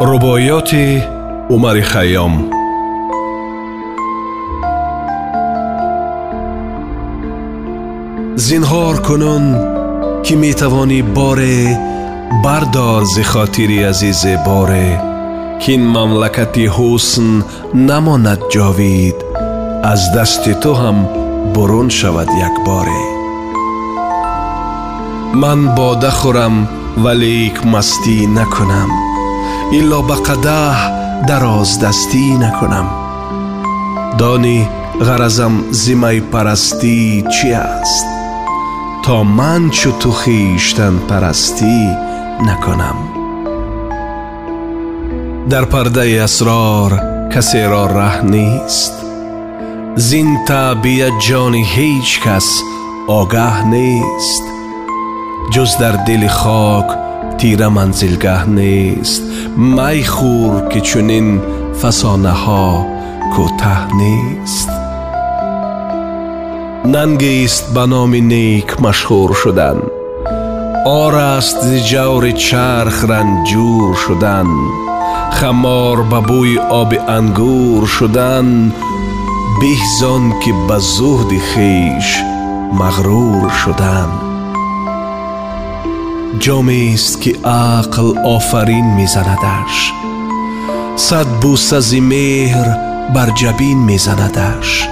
рубоёти умари хайём. Зинҳор кунун ки метавонӣ боре бардор зи хотири азизе боре ки ин мамлакати ҳусн намонад ҷовид аз дасти ту ҳам бурун шавад якборе ман бода хӯрам валик мастӣ накунам илло ба қадаҳ дароздастӣ накунам. Донӣ ғаразам зимаи парастӣ чӣ аст? То ман чу ту хиштанпарастӣ накунам. Дар пардаи асрор касеро раҳ нест. Зин таъбият ҷони ҳеҷ кас огаҳ нест. Ҷуз дар дили хок تیره منزلگه نیست. می خور که چنین فسانه ها کوته نیست. ننگیست به نام نیک مشهور شدن. آر است ز جور چرخ رنجور شدن. خمار به بوی آب انگور شدن. بهزان که به زهد خیش مغرور شدند جامی است که عقل آفرین میزندش. صد بوسه ز مهر بر جبین میزندش.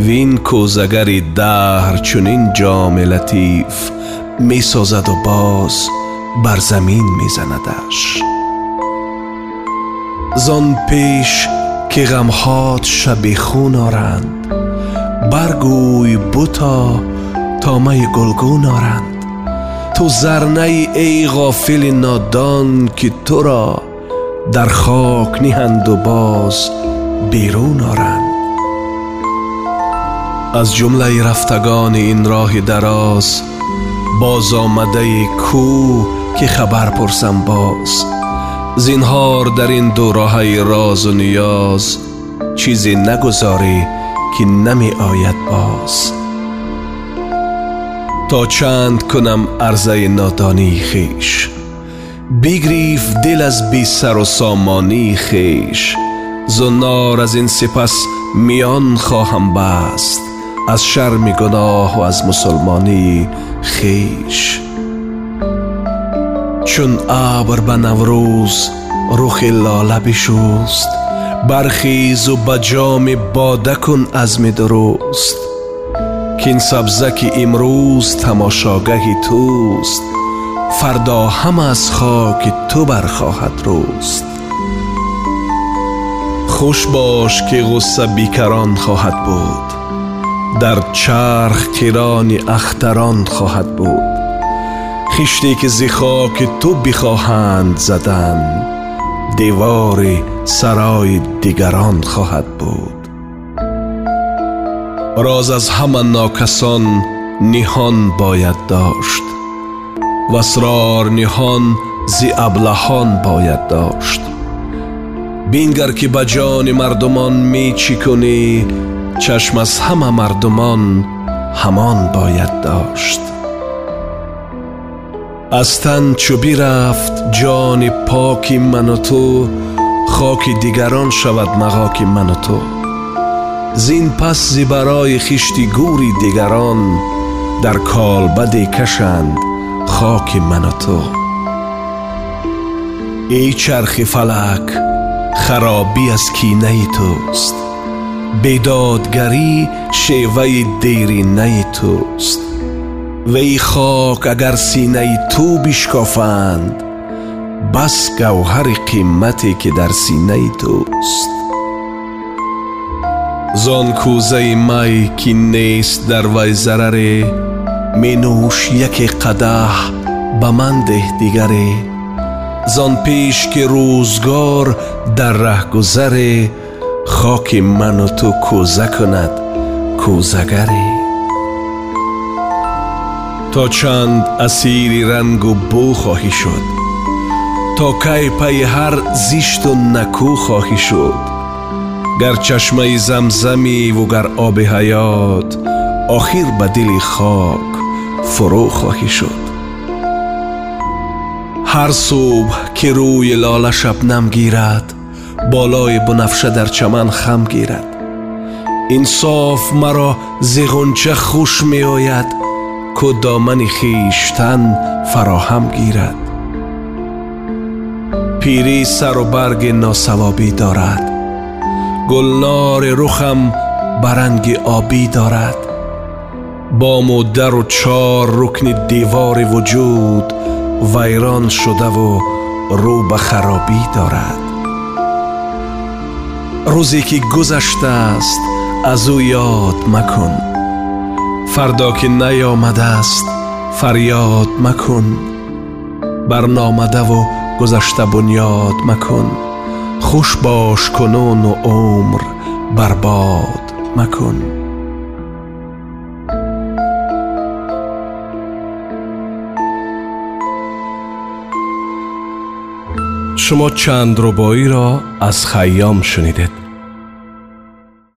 وین کوزگر دهر چنین جام لطیف می‌سازد و باز بر زمین میزندش. زان پیش که غمهات شب خون آرند برگوی بوتا تامه گلگون آرند. تو زرنه ای غافل نادان که تو را در خاک نهند و باز بیرون آرند. از جمله رفتگان این راه دراز باز آمده کو که خبر پرسم باز. زینهار در این دو راه راز و نیاز چیزی نگذاری که نمی آید باز. تا چند کنم عرضه نادانی خیش. بیگریف دل از بی سر و سامانی خیش. زنار از این سپس میان خواهم بست. از شرم گناه و از مسلمانی خیش. چون ابر به نوروز رخ لاله بشوست برخیز و به جام باده کن می درست. کین سبزه که امروز تماشاگه توست. فردا هم از خاک تو برخواهد روست. خوش باش که غصه بیکران خواهد بود. در چرخ کران اختران خواهد بود. خشتی که زی خاک تو بخواهند زدن دیواری سرای دیگران خواهد بود. Роз аз ҳама нокасон ниҳон бояд дошт васрор ниҳон зи аблаҳон бояд дошт бингар ки ба ҷони мардумон мечӣ кунӣ чашм аз ҳама мардумон ҳамон бояд дошт аз тан чӯ бирафт ҷони поки ману ту хоки дигарон шавад мағоки ману ту зин пас зи барои хишти гӯри дигарон дар колбаде кашанд хоки ману ту эй чархи фалак харобӣ аз кинаи туст бедодгарӣ шеваи деринаи туст вей хок агар синаи ту бишкофанд бас гавҳари қиммате ки дар синаи туст Зон кӯзаи май ки нест дар вай зараре менӯш яке қадаҳ ба ман деҳ дигаре. Зон пеш ки рӯзгор дар раҳгузаре хоки ману ту кӯза кунад кӯзагаре. То чанд асири рангу бӯ хоҳӣ шуд то кай пайи ҳар зишту накӯ хоҳӣ шуд گر چشمه زمزمی و گر آب حیات آخر به دل خاک فرو خواهی شد. هر صبح که روی لاله شبنم گیرد بالای بنفشه در چمن خم گیرد. انصاف مرا زیغنچه خوش می آید که دامن خیشتن فراهم گیرد. پیری سر و برگ ناسوابی دارد. گلنار رخم برنگ آبی دارد. با و در و چار رکن دیوار وجود ویران شده و رو به خرابی دارد. روزی که گذشته است از او یاد مکن. فردا که نیامده است فریاد مکن. برنامده و گذشته بنیاد مکن. خوش باش کنون و عمر برباد مکن. شما چند ربایی را از خیام شنیدید؟